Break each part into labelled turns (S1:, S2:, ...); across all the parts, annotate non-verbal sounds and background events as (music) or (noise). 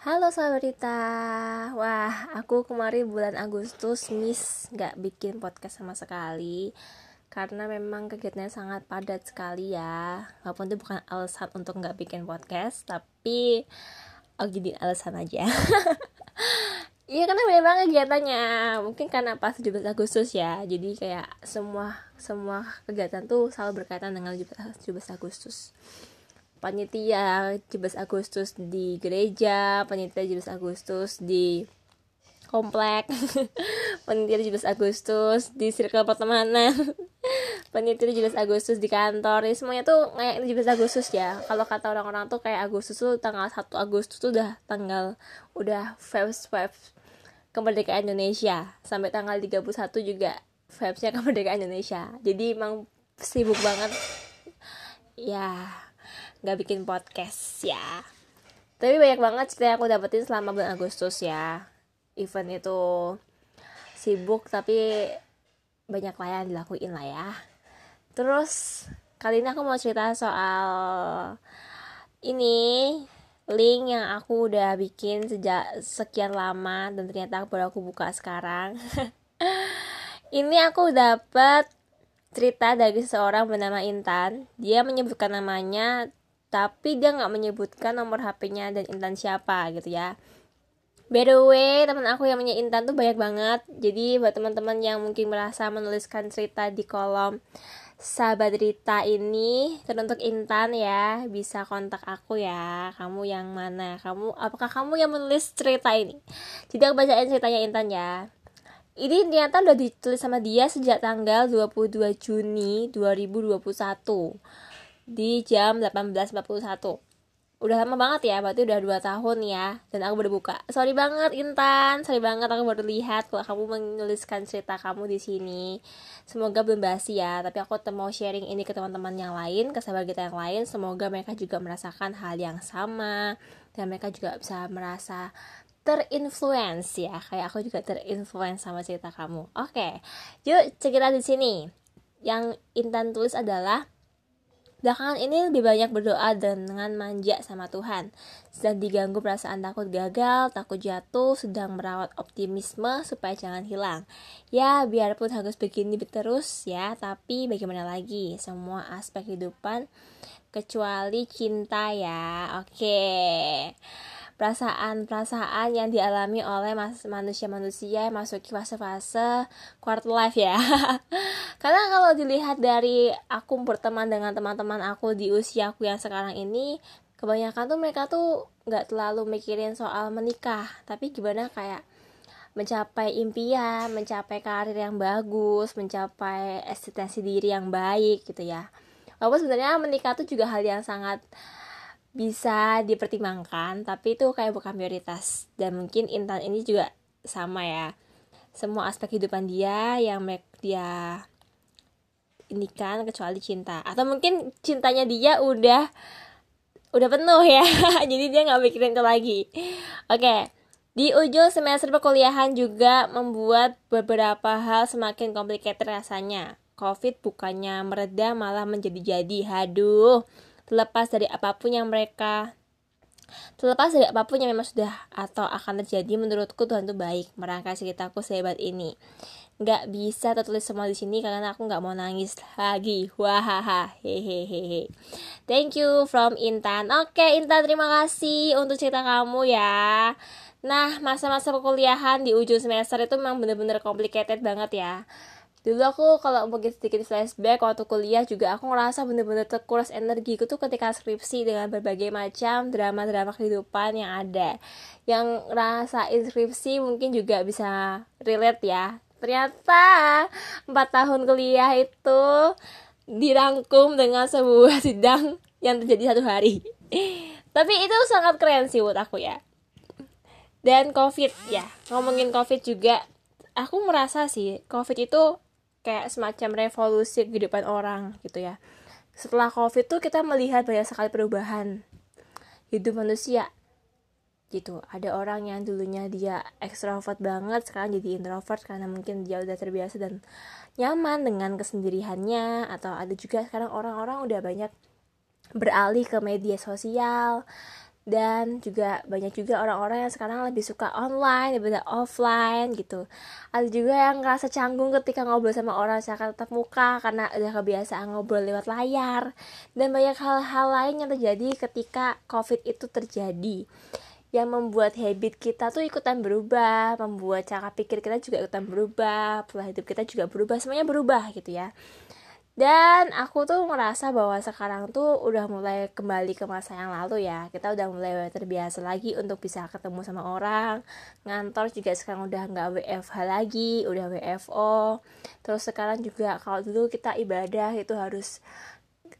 S1: Halo sahabat Wah aku kemarin bulan Agustus miss. Gak bikin podcast sama sekali. Karena memang kegiatannya sangat padat sekali ya. Walaupun itu bukan alasan untuk gak bikin podcast Tapi oh jadi alasan aja. (laughs) Iya karena banget kegiatannya. Mungkin karena pas 17 Agustus ya. Jadi kayak semua semua kegiatan tuh selalu berkaitan dengan 17 Agustus panitia 17 Agustus di gereja, panitia 17 Agustus di komplek, (laughs) panitia 17 Agustus di circle pertemanan, (laughs) panitia 17 Agustus di kantor, ini semuanya tuh kayak 17 Agustus ya. Kalau kata orang-orang tuh kayak Agustus tuh tanggal 1 Agustus tuh udah tanggal udah vibes vibes kemerdekaan Indonesia sampai tanggal 31 juga vibesnya (laughs) kemerdekaan Indonesia. Jadi emang sibuk banget ya nggak bikin podcast ya. Tapi banyak banget cerita yang aku dapetin selama bulan Agustus ya. Event itu sibuk tapi banyak lah yang dilakuin lah ya. Terus kali ini aku mau cerita soal ini link yang aku udah bikin sejak sekian lama dan ternyata baru aku buka sekarang. (laughs) Ini aku dapat cerita dari seorang bernama Intan. Dia menyebutkan namanya tapi dia nggak menyebutkan nomor HP-nya dan Intan siapa gitu ya By the way, teman aku yang punya Intan tuh banyak banget. Jadi buat teman-teman yang mungkin merasa menuliskan cerita di kolom sahabat Rita ini teruntuk Intan ya, bisa kontak aku ya. Kamu yang mana? Kamu apakah kamu yang menulis cerita ini? Jadi aku bacain ceritanya Intan ya. Ini ternyata udah ditulis sama dia sejak tanggal 22 Juni 2021 di jam 18.41 udah lama banget ya berarti udah 2 tahun ya dan aku baru buka. Sorry banget Intan. Sorry banget aku baru lihat kalau kamu menuliskan cerita kamu di sini. Semoga belum basi ya tapi aku mau sharing ini ke teman-teman yang lain ke sahabat kita yang lain. Semoga mereka juga merasakan hal yang sama dan mereka juga bisa merasa terinfluence ya. Kayak aku juga terinfluence sama cerita kamu. Oke yuk cerita di sini. Yang Intan tulis adalah Belakangan ini lebih banyak berdoa dengan manja sama Tuhan. Sedang diganggu perasaan takut gagal, takut jatuh, sedang merawat optimisme supaya jangan hilang. Ya, biarpun harus begini terus ya, tapi bagaimana lagi? Semua aspek kehidupan kecuali cinta ya. Oke. Okay perasaan-perasaan yang dialami oleh manusia-manusia yang masuk fase-fase quarter life ya (laughs) karena kalau dilihat dari aku berteman dengan teman-teman aku di usia aku yang sekarang ini kebanyakan tuh mereka tuh nggak terlalu mikirin soal menikah tapi gimana kayak mencapai impian, mencapai karir yang bagus, mencapai eksistensi diri yang baik gitu ya. Walaupun sebenarnya menikah tuh juga hal yang sangat bisa dipertimbangkan tapi itu kayak bukan prioritas. Dan mungkin Intan ini juga sama ya. Semua aspek kehidupan dia yang dia ini kan kecuali cinta. Atau mungkin cintanya dia udah udah penuh ya. (laughs) Jadi dia nggak mikirin itu lagi. Oke okay. di ujung semester perkuliahan juga membuat beberapa hal semakin complicated rasanya. Covid bukannya mereda malah menjadi-jadi haduh terlepas dari apa pun yang mereka terlepas dari apa pun yang memang sudah atau akan terjadi menurutku Tuhan itu baik merangkai sekitarku sehebat ini. Nggak bisa tertulis semua di sini karena aku nggak mau nangis lagi. Wahaha hehehe. Thank you from Intan. Oke Intan terima kasih untuk cerita kamu ya. Nah masa-masa perkuliahan di ujung semester itu memang bener-bener complicated banget ya dulu aku kalau mungkin sedikit flashback waktu kuliah juga aku ngerasa bener-bener terkuras energiku tuh ketika skripsi dengan berbagai macam drama-drama kehidupan yang ada. Yang rasa skripsi mungkin juga bisa relate ya. Ternyata empat tahun kuliah itu dirangkum dengan sebuah (laughs) sidang yang terjadi satu hari. Tapi itu sangat keren sih buat aku ya. Dan covid ya ngomongin covid juga aku merasa sih covid itu kayak semacam revolusi kehidupan orang gitu ya. Setelah covid tuh kita melihat banyak sekali perubahan hidup manusia. Gitu ada orang yang dulunya dia ekstrovert banget sekarang jadi introvert karena mungkin dia udah terbiasa dan nyaman dengan kesendiriannya atau ada juga sekarang orang-orang udah banyak beralih ke media sosial dan juga banyak juga orang-orang yang sekarang lebih suka online daripada offline gitu. Ada juga yang ngerasa canggung ketika ngobrol sama orang secara tatap muka karena udah kebiasaan ngobrol lewat layar. Dan banyak hal-hal lain yang terjadi ketika covid itu terjadi. Yang membuat habit kita tuh ikutan berubah, membuat cara pikir kita juga ikutan berubah, pola hidup kita juga berubah, semuanya berubah gitu ya dan aku tuh merasa bahwa sekarang tuh udah mulai kembali ke masa yang lalu ya. Kita udah mulai terbiasa lagi untuk bisa ketemu sama orang. Ngantor juga sekarang udah nggak WFH lagi udah WFO terus sekarang juga kalau dulu kita ibadah itu harus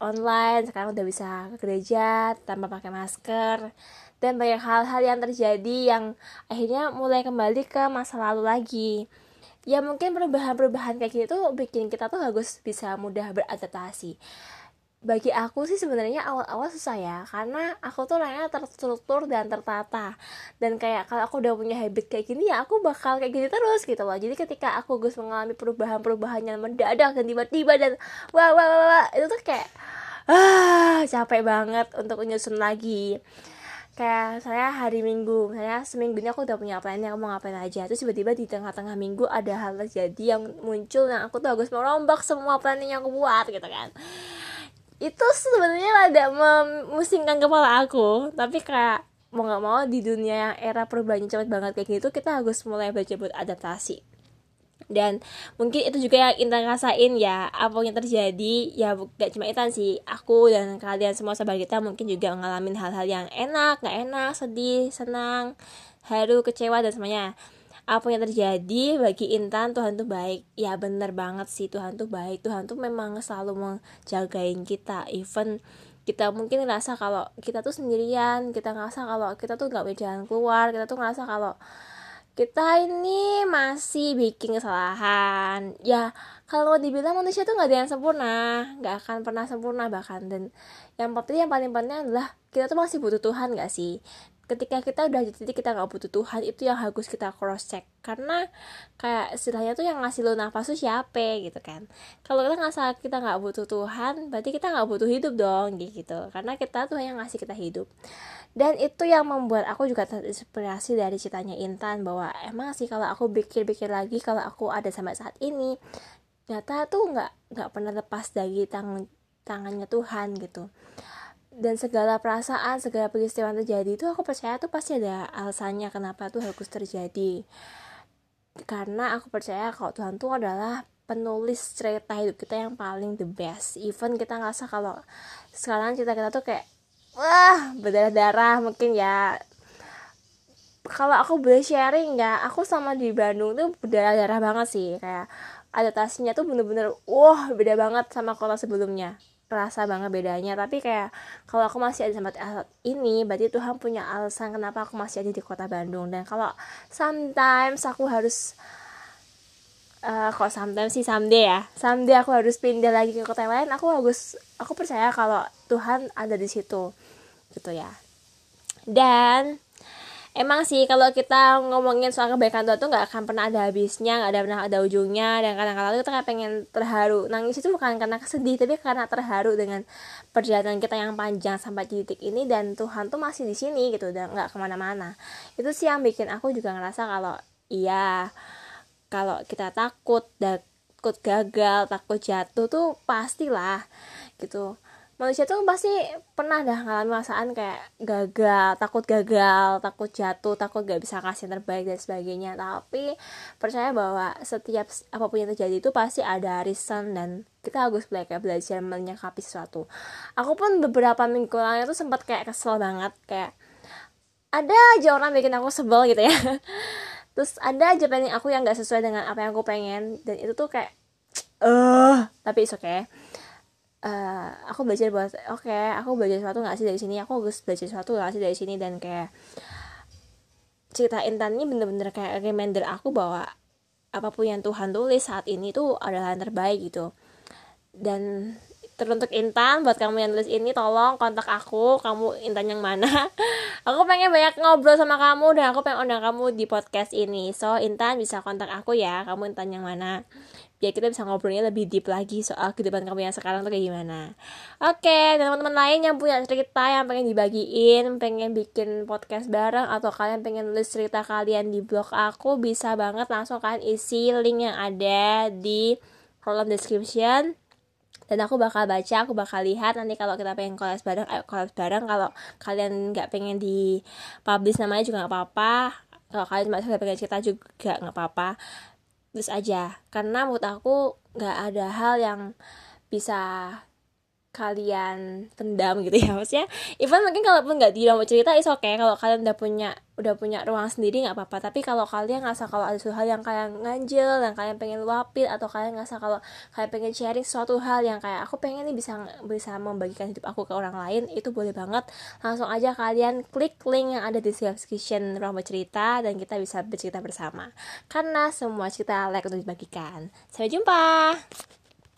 S1: online sekarang udah bisa ke gereja tanpa pakai masker. Dan banyak hal-hal yang terjadi yang akhirnya mulai kembali ke masa lalu lagi ya mungkin perubahan-perubahan kayak gitu bikin kita tuh harus bisa mudah beradaptasi. Bagi aku sih sebenarnya awal-awal susah ya karena aku tuh orangnya terstruktur dan tertata. Dan kayak kalau aku udah punya habit kayak gini ya aku bakal kayak gini terus gitu loh. Jadi ketika aku gus mengalami perubahan-perubahan yang mendadak dan tiba-tiba dan wah wah wah, wah itu tuh kayak ah capek banget untuk menyusun lagi kayak saya hari minggu saya seminggu ini aku udah punya plan yang mau ngapain aja. Terus tiba-tiba di tengah-tengah minggu ada hal terjadi yang muncul yang aku tuh harus merombak semua planning yang aku buat gitu kan. Itu sebenarnya ada memusingkan kepala aku tapi kayak mau nggak mau di dunia yang era perubahannya cepat banget kayak gitu kita harus mulai baca buat adaptasi dan mungkin itu juga yang Intan rasain ya apa yang terjadi. Ya gak cuma Intan sih aku dan kalian semua sahabat kita mungkin juga ngalamin hal-hal yang enak gak enak sedih senang haru kecewa dan semuanya. Apa yang terjadi bagi Intan Tuhan tuh baik. Ya bener banget sih Tuhan tuh baik. Tuhan tuh memang selalu menjagain kita. Even kita mungkin ngerasa kalau kita tuh sendirian kita ngerasa kalau kita tuh nggak bisa jalan keluar kita tuh ngerasa kalau kita ini masih bikin kesalahan. Ya kalau dibilang manusia tuh nggak ada yang sempurna nggak akan pernah sempurna bahkan. Dan yang penting yang paling penting adalah kita tuh masih butuh Tuhan gak sih ketika kita udah di titik kita nggak butuh Tuhan itu yang harus kita cross check karena kayak istilahnya tuh yang ngasih lo nafas tuh siapa gitu kan. Kalau kita nggak kita nggak butuh Tuhan berarti kita nggak butuh hidup dong gitu. Karena kita tuh yang ngasih kita hidup. Dan itu yang membuat aku juga terinspirasi dari ceritanya Intan bahwa emang sih kalau aku pikir-pikir lagi kalau aku ada sampai saat ini nyata tuh nggak nggak pernah lepas dari tangan tangannya Tuhan gitu dan segala perasaan segala peristiwa yang terjadi itu aku percaya tuh pasti ada alasannya kenapa tuh harus terjadi. Karena aku percaya kalau Tuhan tuh adalah penulis cerita hidup kita yang paling the best. Even kita ngerasa kalau sekarang cerita kita tuh kayak wah berdarah-darah mungkin ya. Kalau aku boleh sharing ya aku sama di Bandung tuh berdarah-darah banget sih. Kayak adaptasinya tuh bener-bener wah beda banget sama kota sebelumnya rasa banget bedanya. Tapi kayak kalau aku masih ada sama saat ini berarti Tuhan punya alasan kenapa aku masih ada di kota Bandung. Dan kalau sometimes aku harus uh, kok sometimes sih someday ya someday aku harus pindah lagi ke kota lain aku harus aku percaya kalau Tuhan ada di situ. Gitu ya. Dan emang sih kalau kita ngomongin soal kebaikan Tuhan tuh nggak akan pernah ada habisnya nggak ada pernah ada ujungnya dan kadang-kadang kita kayak pengen terharu. Nangis itu bukan karena kesedih tapi karena terharu dengan perjalanan kita yang panjang sampai titik ini dan Tuhan tuh masih di sini gitu dan nggak ke mana-mana. Itu sih yang bikin aku juga ngerasa kalau iya kalau kita takut takut gagal takut jatuh tuh pastilah gitu manusia tuh pasti pernah dah ngalamin perasaan kayak gagal takut gagal takut jatuh takut gak bisa kasih yang terbaik dan sebagainya. Tapi percaya bahwa setiap apa pun yang terjadi itu pasti ada reason dan kita harus belajar belajar menyikapi sesuatu. Aku pun beberapa minggu lalu tuh sempat kayak kesel banget kayak ada aja orang bikin aku sebel gitu ya. (laughs) Terus ada aja planning aku yang gak sesuai dengan apa yang aku pengen. Dan itu tuh kayak eh uh, tapi oke okay uh, aku belajar buat oke okay, aku belajar sesuatu nggak sih dari sini? Aku harus belajar sesuatu nggak sih dari sini? Dan kayak cerita Intan ini bener-bener kayak reminder aku bahwa apa pun yang Tuhan tulis saat ini tuh adalah yang terbaik gitu. Dan teruntuk Intan buat kamu yang tulis ini tolong kontak aku kamu Intan yang mana? (laughs) Aku pengen banyak ngobrol sama kamu dan aku pengen undang kamu di podcast ini. So Intan bisa kontak aku ya kamu Intan yang mana? Biar kita bisa ngobrolnya lebih deep lagi soal kehidupan kamu yang sekarang tuh kayak gimana. Oke dan teman-teman lain yang punya cerita yang pengen dibagiin pengen bikin podcast bareng atau kalian pengen nulis cerita kalian di blog aku bisa banget langsung kalian isi link yang ada di kolom description dan aku bakal baca aku bakal lihat. Nanti kalau kita pengen collab bareng ayo collab bareng. Kalau kalian nggak pengen di publish namanya juga nggak apa-apa. Kalau kalian masih pengen cerita juga nggak apa-apa. Terus aja. Karena menurut aku nggak ada hal yang bisa kalian pendam gitu ya. Maksudnya even mungkin kalaupun nggak di mau cerita is oke okay. kalau kalian udah punya udah punya ruang sendiri nggak apa-apa. Tapi kalau kalian ngerasa kalau ada sesuatu hal yang kalian nganjel dan kalian pengen luapin atau kalian ngerasa kalau kalian pengen sharing suatu hal yang kayak aku pengen nih bisa bisa membagikan hidup aku ke orang lain itu boleh banget. Langsung aja kalian klik link yang ada di description ruang bercerita dan kita bisa bercerita bersama. Karena semua cerita like untuk dibagikan. Sampai jumpa